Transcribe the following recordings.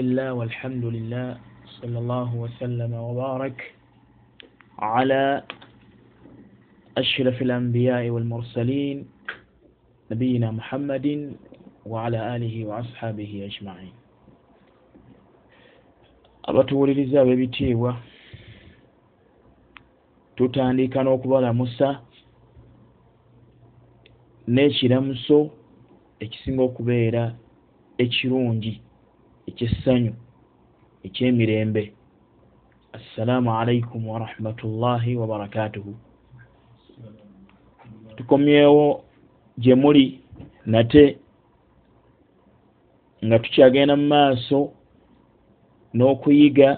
الله والحمد لله صلى الله وسلم وبارك على أشرف الأنبياء والمرسلين نبينا محمد وعلى آله وأصحابه أجمعين. Abatuwuliriza ab'ebitiibwa tutandika n'okubalamusa n'ekiramuso ekisinga okubeera ekirungi. Ekyessanyu ekyemirembe. Assalaamu alaikum warahmatullahi wabarakatuhu tukomyewo gye muli nate nga tukyagenda mu maaso n'okuyiga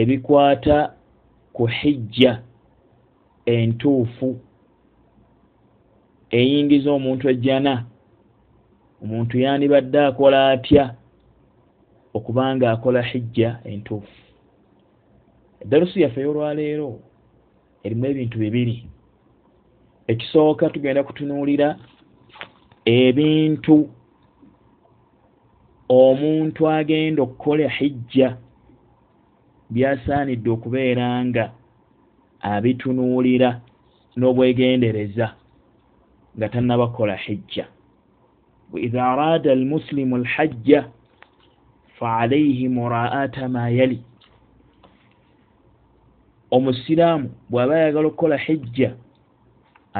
ebikwata ku hijja entuufu eyingiza omuntu ejjana. Omuntu yandibadde akola atya okubanga akola hijja entuufu. Eddalusi yaffe ey'olwaleero erimu ebintu bibiri. Ekisooka tugenda kutunuulira ebintu omuntu agenda okukola hijja byasaanidde okubeera nga abitunuulira n'obwegendereza nga tannabakola hijja. Waidha araada almuslimu alhajja faalaihi muraata ma yali omusiraamu bw'aba ayagala okukola hijja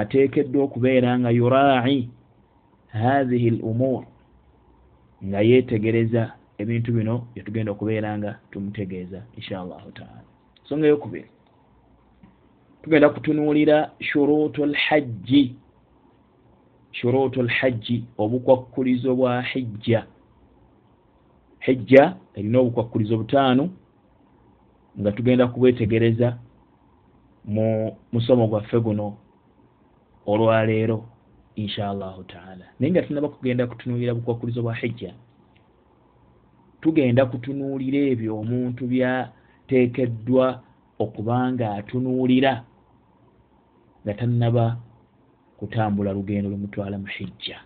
ateekeddwa okubeera nga yuraaci hathihi l umuur nga yeetegereza ebintu bino byetugenda okubeera nga tumutegeeza insha allahu taala ensonga eyokubiri tugenda kutunuulira shuruutu lhajji shuruutu lhajji obukwakkulizo bwa hijja hijja erina obukwakkulizo butaano nga tugenda kubwetegereza mu musomo gwaffe guno olwaleero insha allahu taala. Naye nga tunaba kugenda kutunuulira bukwakkulizo bwa hijja tugenda kutunuulira ebyo omuntu byateekeddwa okuba nga atunuulira nga tannaba kutambula lugendo lumutwala mu hijja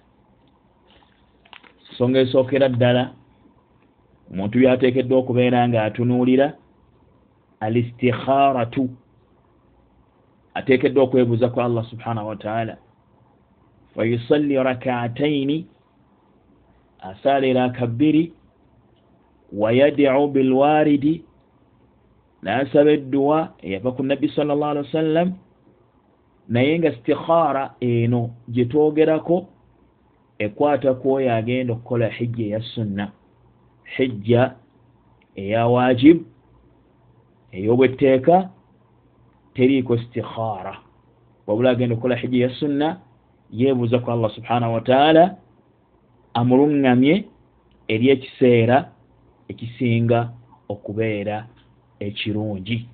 nsonga esookera ddala omuntu byateekeddwa okubeera nga atunuulira alistikharatu ateekeddwa okwebuuza ku allah subhanahu wataala wayusalli rakaataini asaala akabbiri wayadiu bilwaridi nasaba edduwa eyava ku nabbi sal llah alih wa sallam naye nga stikhaara eno gye twogerako ekwata ku oyo agenda okukola hijja eya sunna hijja eya wajibu ey'obwetteeka teriiko stikhaara wabula agenda okukola hijja eya sunna yeebuuza ku allah subhanahu wataala amuluŋŋamye eri ekiseera ekisinga okubeera ekirungi.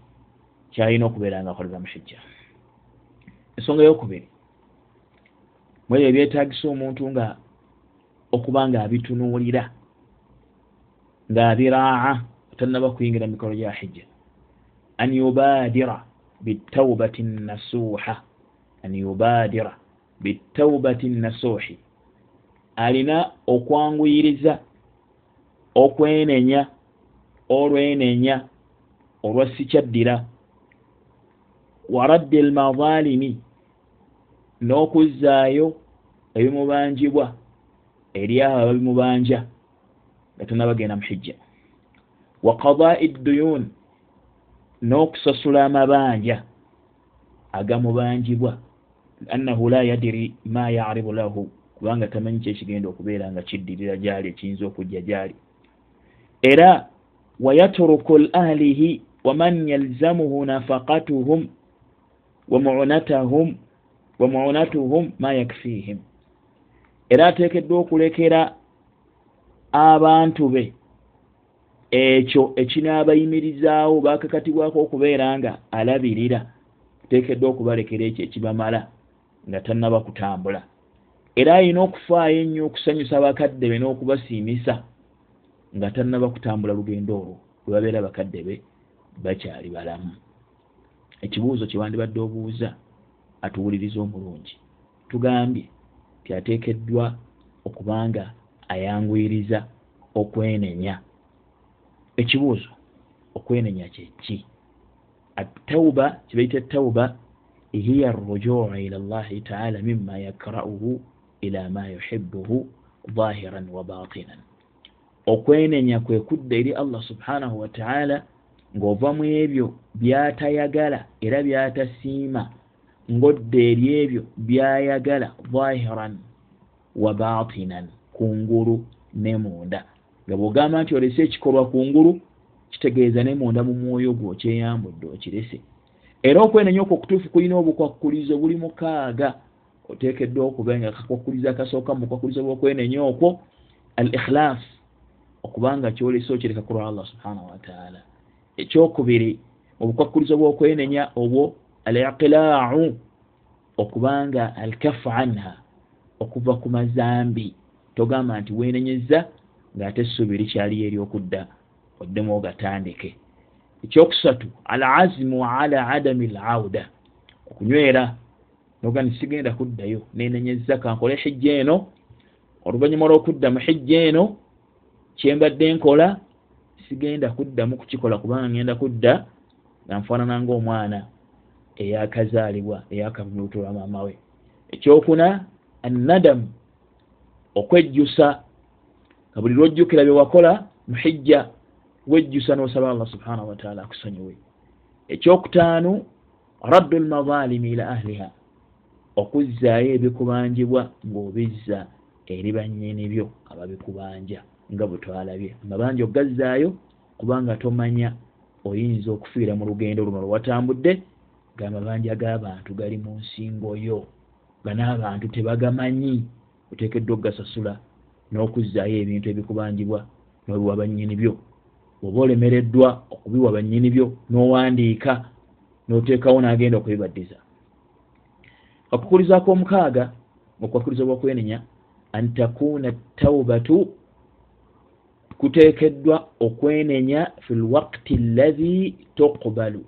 Kyalina okubeera nga akolera mu hijja. Ensonga yokubiri. Mwebyo ebyetagisa omuntu nga okuba nga abitunuulira ng'abiraa tannaba kuyingira mu mikolo gya hijja an yubaadira bitawbati nasuuha an yubaadira bitawbati nasuuhi alina okwanguyiriza okwenenya olwenenya olwa sikyaddira waraddi almazalimi n'okuzzaayo ebimubanjibwa eri abo ababimubanja nga tannabagenda mu hijja wa qadai dduyun n'okusasula amabanja agamubanjibwa annahu la yadiri ma yaribu lahu kubanga tamanyi kyekigenda okubeera nga kiddirira gyali ekiyinza okujja gyali. Era wayatruku lahlihi waman yalzamuhu nafaqatuhum wamunatahum wamunatuhum ma yakfihim era ateekeddwa okulekera abantu be. Ekyo ekinaabayimirizaawo bakakatibwako okubeera nga alabirira. Ateekeddwa okubalekera ekyo ekibamala nga tannaba kutambula. Era alina okufaayo ennyo okusanyusa bakadde be n'okubasiimisa nga tannaba kutambula lugendo olwo lwe babeera bakadde be bakyali balamu. Ekibuuzo kyewandibadde obuuza atuwuliriza omulungi. Tugambye ti ateekeddwa okubanga ayanguyiriza okwenenya. Ekibuuzo okwenenya kyeki atauba kibaita etauba hiya arrujuu ila llahi taala mima yakrauhu ila ma yuhibuhu zahiran wa batinan. Okwenenya kwe kudda eri allah subhanahu wataala ng'ova mu ebyo byatayagala era byatasiima ng'odda eri ebyo byayagala zahiran wa batinan kungulu ne munda. Nga bw'ogamba nti olese ekikolwa kungulu kitegeeza ne munda mu mwoyo gwo okyeyambudde okirese. Era okwenenya okwo okutuufu kulina obukwakkulizo buli mukaaga oteekeddwa okuba nga kakwakkulizo akasooka mu bukwakkulizo bw'okwenenya okwo al ikhilas okubanga kyolesa okireka kulwa allah subhanahu wataala ekyokubiri obukwakkulizo bw'okwenenya obwo al iqilaau okubanga al kafu anha okuva ku mazambi togamba nti weenenyeza ng'ate essuubi likyali eryokudda oddemu ogatandike. Ekyokusatu al azimu ala adami l auda okunywera noga nisigenda kuddayo nenenyeza kankole hijja eno oluvanyuma lwokudda mu hijja eno kyembadde nkola sigenda kuddamu kukikola kubanga ngenda kudda nga nfaanana ngaomwana eyakazaalibwa eyakabuluto lwa maama we. Ekyokuna annadamu okwejjusa nga buli lwojjukira byewakola mu hijja wejjusa nosaba allah subhanahu wataala akusonyiwe. Ekyokutaanu raddu lmazalimi ila ahliha okuzzaayo ebikubanjibwa ng'obizza eri bannyini byo ababikubanja nga bwe twalabye. Amabanja ogazzaayo kubanga tomanya oyinza okufiira mu lugendo luno lwewatambudde ngaamabanja g'abantu gali mu nsingoyo nga n'abantu tebagamanyi oteekeddwa okugasasula n'okuzzaayo ebintu ebikubanjibwa n'obiwa bannyini byo. Oba olemereddwa okubiwa bannyini byo n'owandiika n'oteekawo n'agenda okubibaddiza. Okukulizaako omukaaga okwakuliza bwakwenenya an takuuna taubatu kuteekeddwa okwenenya fi lwakti allazi tuqbalu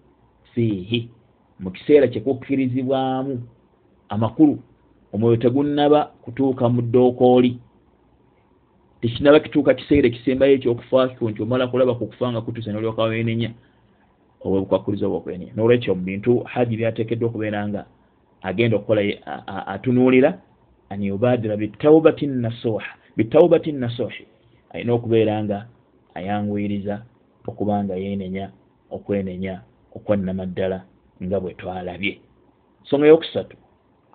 fiihi mu kiseera kyekukkirizibwamu amakulu omwoyo tegunnaba kutuuka mu ddookooli tekinaba kituuka kiseera ekisembayo ekyokufaako nti omala kulaba kukufa nga kutuuse nolyoka wenenya obwe bukwakuliza obwokwenenya nolwekyo mu bintu haji byateekeddwa okubeera nga agenda okukola atunuulira an yubadira bitaubati nasuha bitaubati nasuhi alina okubeera nga ayanguyiriza okuba nga yenenya okwenenya okwannama ddala nga bwe twalabye. Nsonga yokusatu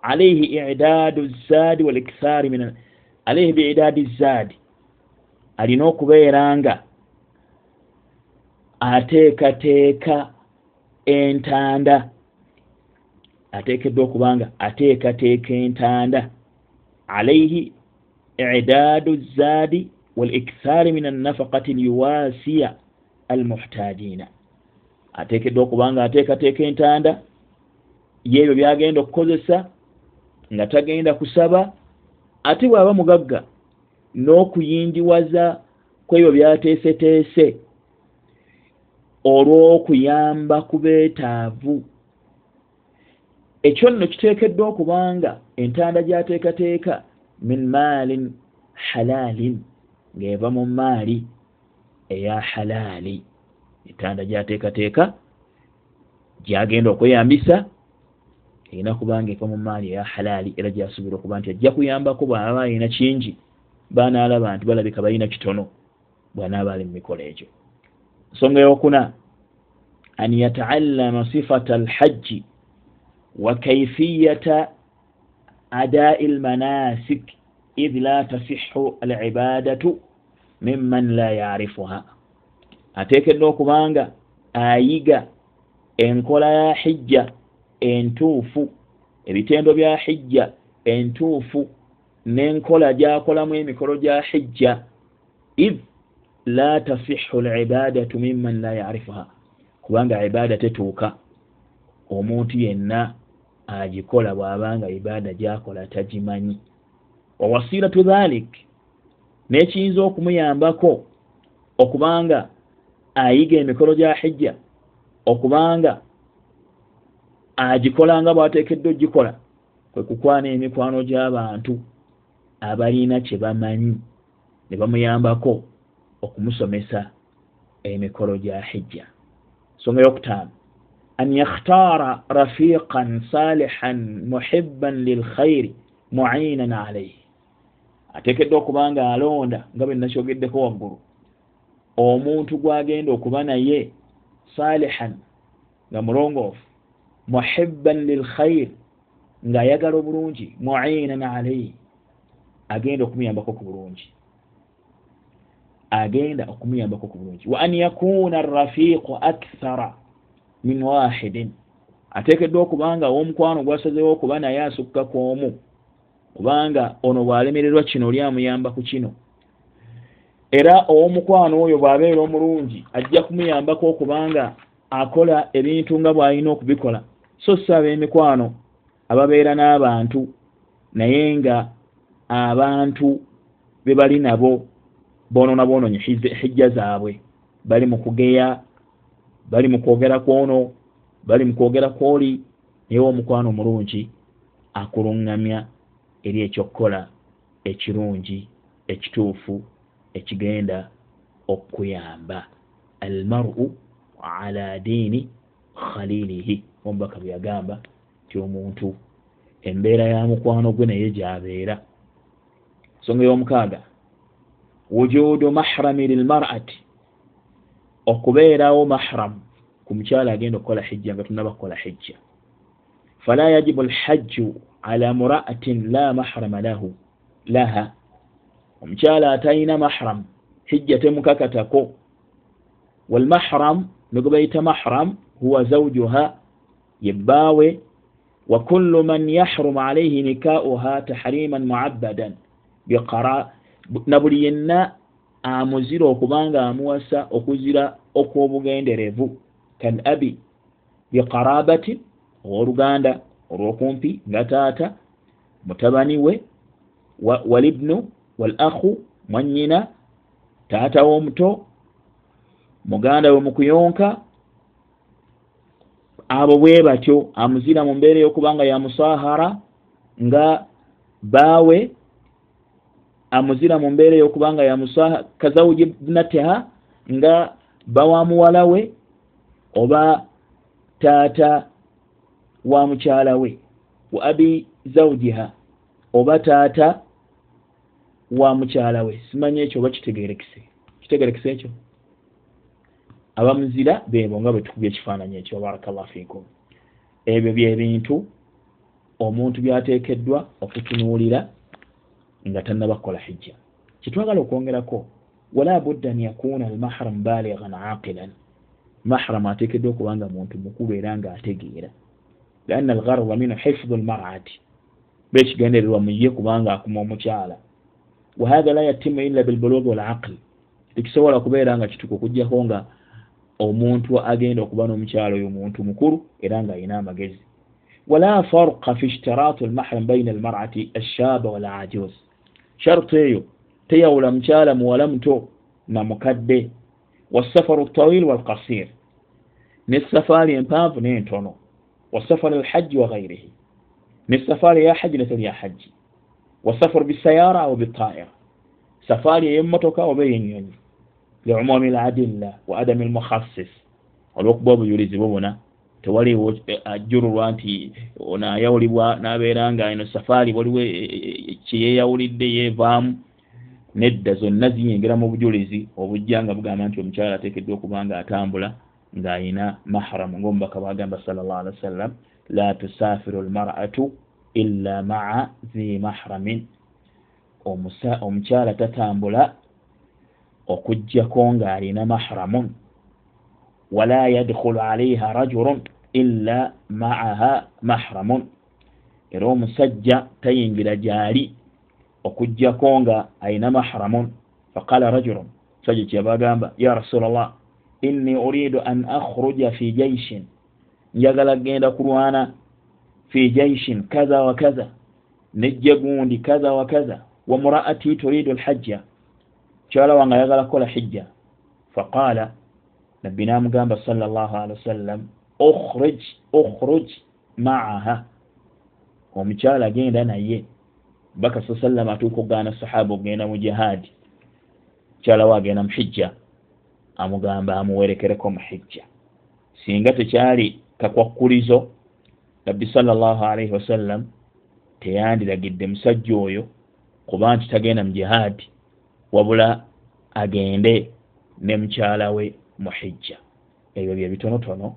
alaihi idaadu zaadi walikthari min alaihi biidaadi zaadi alina okubeera nga ateekateeka entanda ateekeddwa okuba nga ateekateeka entanda alaihi idaadu zaadi walikthari min annafakati lyuwasiya almuhtajiina ateekeddwa okuba nga ateekateeka entanda yeebyo byagenda okukozesa nga tagenda kusaba ate bw'aba mugagga n'okuyindiwaza kwebyo byateeseteese olw'okuyamba ku beetaavu. Ekyo nno kiteekeddwa okubanga entanda gyateekateeka min maalin halaalin ng'eva mu maali eya halaali. Entanda gyateekateeka gyagenda okweyambisa erina kubanga eva mu maali eya halaali era gyasuubira okuba nti ajja kuyambako bw'aba alina kingi banaalaba nti balabika balina kitono bw'anaaba ali mu mikola egyo. Nsonga yokuna an yataallama sifata alhajji wa kaifiyata adai lmanasik id la tasixu alibadatu mimman la yarifuha. Ateekeddwa okubanga ayiga enkola ya hijja entuufu ebitendo bya hijja entuufu n'enkola gyakolamu emikolo gya hijja. Id la tasixu alibadatu mimman la yarifuha kubanga ibaada tetuuka. Omuntu yenna agikola bw'abanga ibaada gyakola tagimanyi. Wawasiratu dhalik n'ekiyinza okumuyambako okubanga ayiga emikolo gya hijja okubanga agikolanga bw'ateekeddwa ogikola kwe kukwana emikwano gy'abantu abalina kye bamanyi ne bamuyambako okumusomesa emikolo gya hijja. Nsonga yokutaano an yakhtaara rafiqan salihan muhibban lilkhairi muinan alaihi ateekeddwa okuba nga alonda nga bwe nakyogeddeko waggulu. Omuntu gwagenda okuba naye salihan nga mulongoofu muhibban lilkhairi ng'ayagala obulungi muinan alaihi agenda okumuyambako ku bulungi. Agenda okumuyambako ku bulungi. Wa an yakuuna arafiqu akthara min wahidin ateekeddwa okubanga owomukwano gwasazewo okuba naye asukka ku omu kubanga ono bw'alemererwa kino oli amuyamba ku kino. Era owomukwano oyo bw'abeera omulungi ajja kumuyambako okubanga akola ebintu nga bw'alina okubikola so si ab'emikwano ababeera n'abantu naye nga abantu be bali nabo boonona boononye hijja zaabwe. Bali mu kugeya bali mu kwogera kwono bali mu kwogera kwoli naye omukwano omulungi akuluŋŋamya eri ekyokukola ekirungi ekituufu ekigenda okuyamba almaru ala diini khalilihi omubaka bwe yagamba nti omuntu embeera ya mukwano gwe naye gyabeera. Nsonga y'omukaaga wujudu mahrami lilmarati. Okubeerawo mahramu ku mukyala agenda okukola hijja nga tunaba kukola hijja. Fala yajibu alhajju ala muraatin la mahrama lahu laha. Omukyala atalina mahram hijja temukakatako. Walmahram nigo bayita mahram huwa zawjuha yebbaawe wa kullu man yahrumu alayhi nikauha tahriman muabbadan biqara na buli yenna amuzira okubanga amuwasa okuzira okw'obugenderevu kan abi biqarabatin owooluganda olwokumpi nga taata mutabani we walibnu wal akhu mwanyina taata w'omuto muganda we mukuyonka abo bwe batyo amuzira mu mbeera ey'okubanga yamusahara nga baawe amuzira mu mbeera ey'okubanga yamusaha kazawuji bnatiha nga bawamuwala we oba taata wa mukyala we wa abi zawjiha oba taata wa mukyala we. Simanyi ekyo oba kitegerekese kitegerekese ekyo abamuzira bebo nga bwe tukubya ekifaananyi ekyo barakallah fikum ebyo byebintu omuntu byateekeddwa okutunuulira nga tannabakola hijja. Kyetwagala okwongerako wala budda an yakuuna almahram balighan aqilan mahram ateekeddwa okubanga muntu mukulu era nga ategeera lianna algarwa minu hifdu lmarati bekigendererwa muye kubanga akuma omukyala. Wahatha la yatimu illa bilbulugi walaqli tekisobola kubeera nga kituka okugjako nga omuntu agenda okuba n'omukyala oyo muntu mukulu era nga ayina amagezi wala farqa fi ishtiratu almahram baina almarati alshaba walajuz shartu eyo teyawula mukyala muwala muto na mukadde wasafaru ltawil walkasir nesafaari empanvu n'entono وسفر الحج وغيره من السفار يا حج نسل يا حج والسفر بالسيارة أو بالطائرة سفار يمتك وبين liumumi ladilla wa adami lmukhassis olwokuba obujulizi bubuna tewaliwo ajjululwa nti ono ayawulibwa n'abeera nga eno safaari waliwo kyeyeyawulidde yeevaamu nedda zonna ziyingira mu bujulizi obujja nga bugamba nti omukyala ateekeddwa okuba nga atambula ng'ayina mahramu ngaomubaka bwagamba salllah alihi wasallam la tusafiru lmaratu illa maa zi mahramin omukyala tatambula okugjako ng'alina mahramun wala yadkhulu alaiha rajulun illa maaha mahramun. Era omusajja tayingira gyali okugjako nga ayina mahramun faqala rajulun musajja kyebagamba ya rasula llah inni uridu an akhruja fi jaishin njagala genda kulwana fi jaishin kaza wa kaza nejje gundi kaza wa kaza wa muraati turidu alhajja kyala wange ayagala kukola hijja faqala nabbi namugamba sal llah alihi wasallam ukhrij ukhruj maaha. Omukyala agenda naye baka sa sallam atuuka okugaana sahaba okugenda mu jihaadi mukyalawo agenda muhijja amugamba amuwerekereko muhijja singa tekyali kakwakkulizo nabbi salllahu alaihi wasallam teyandiragidde musajja oyo kuba nti tagenda mu jihaadi wabula agende ne mukyala we muhijja. Ebyo bye bitonotono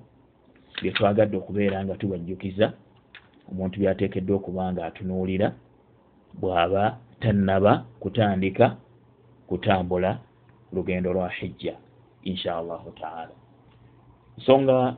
byetwagadde okubeera nga tubajjukiza omuntu byateekeddwa okuba nga atunuulira bw'aba tannaba kutandika kutambula lugendo lwa hijja insha allahu taala. Nsonga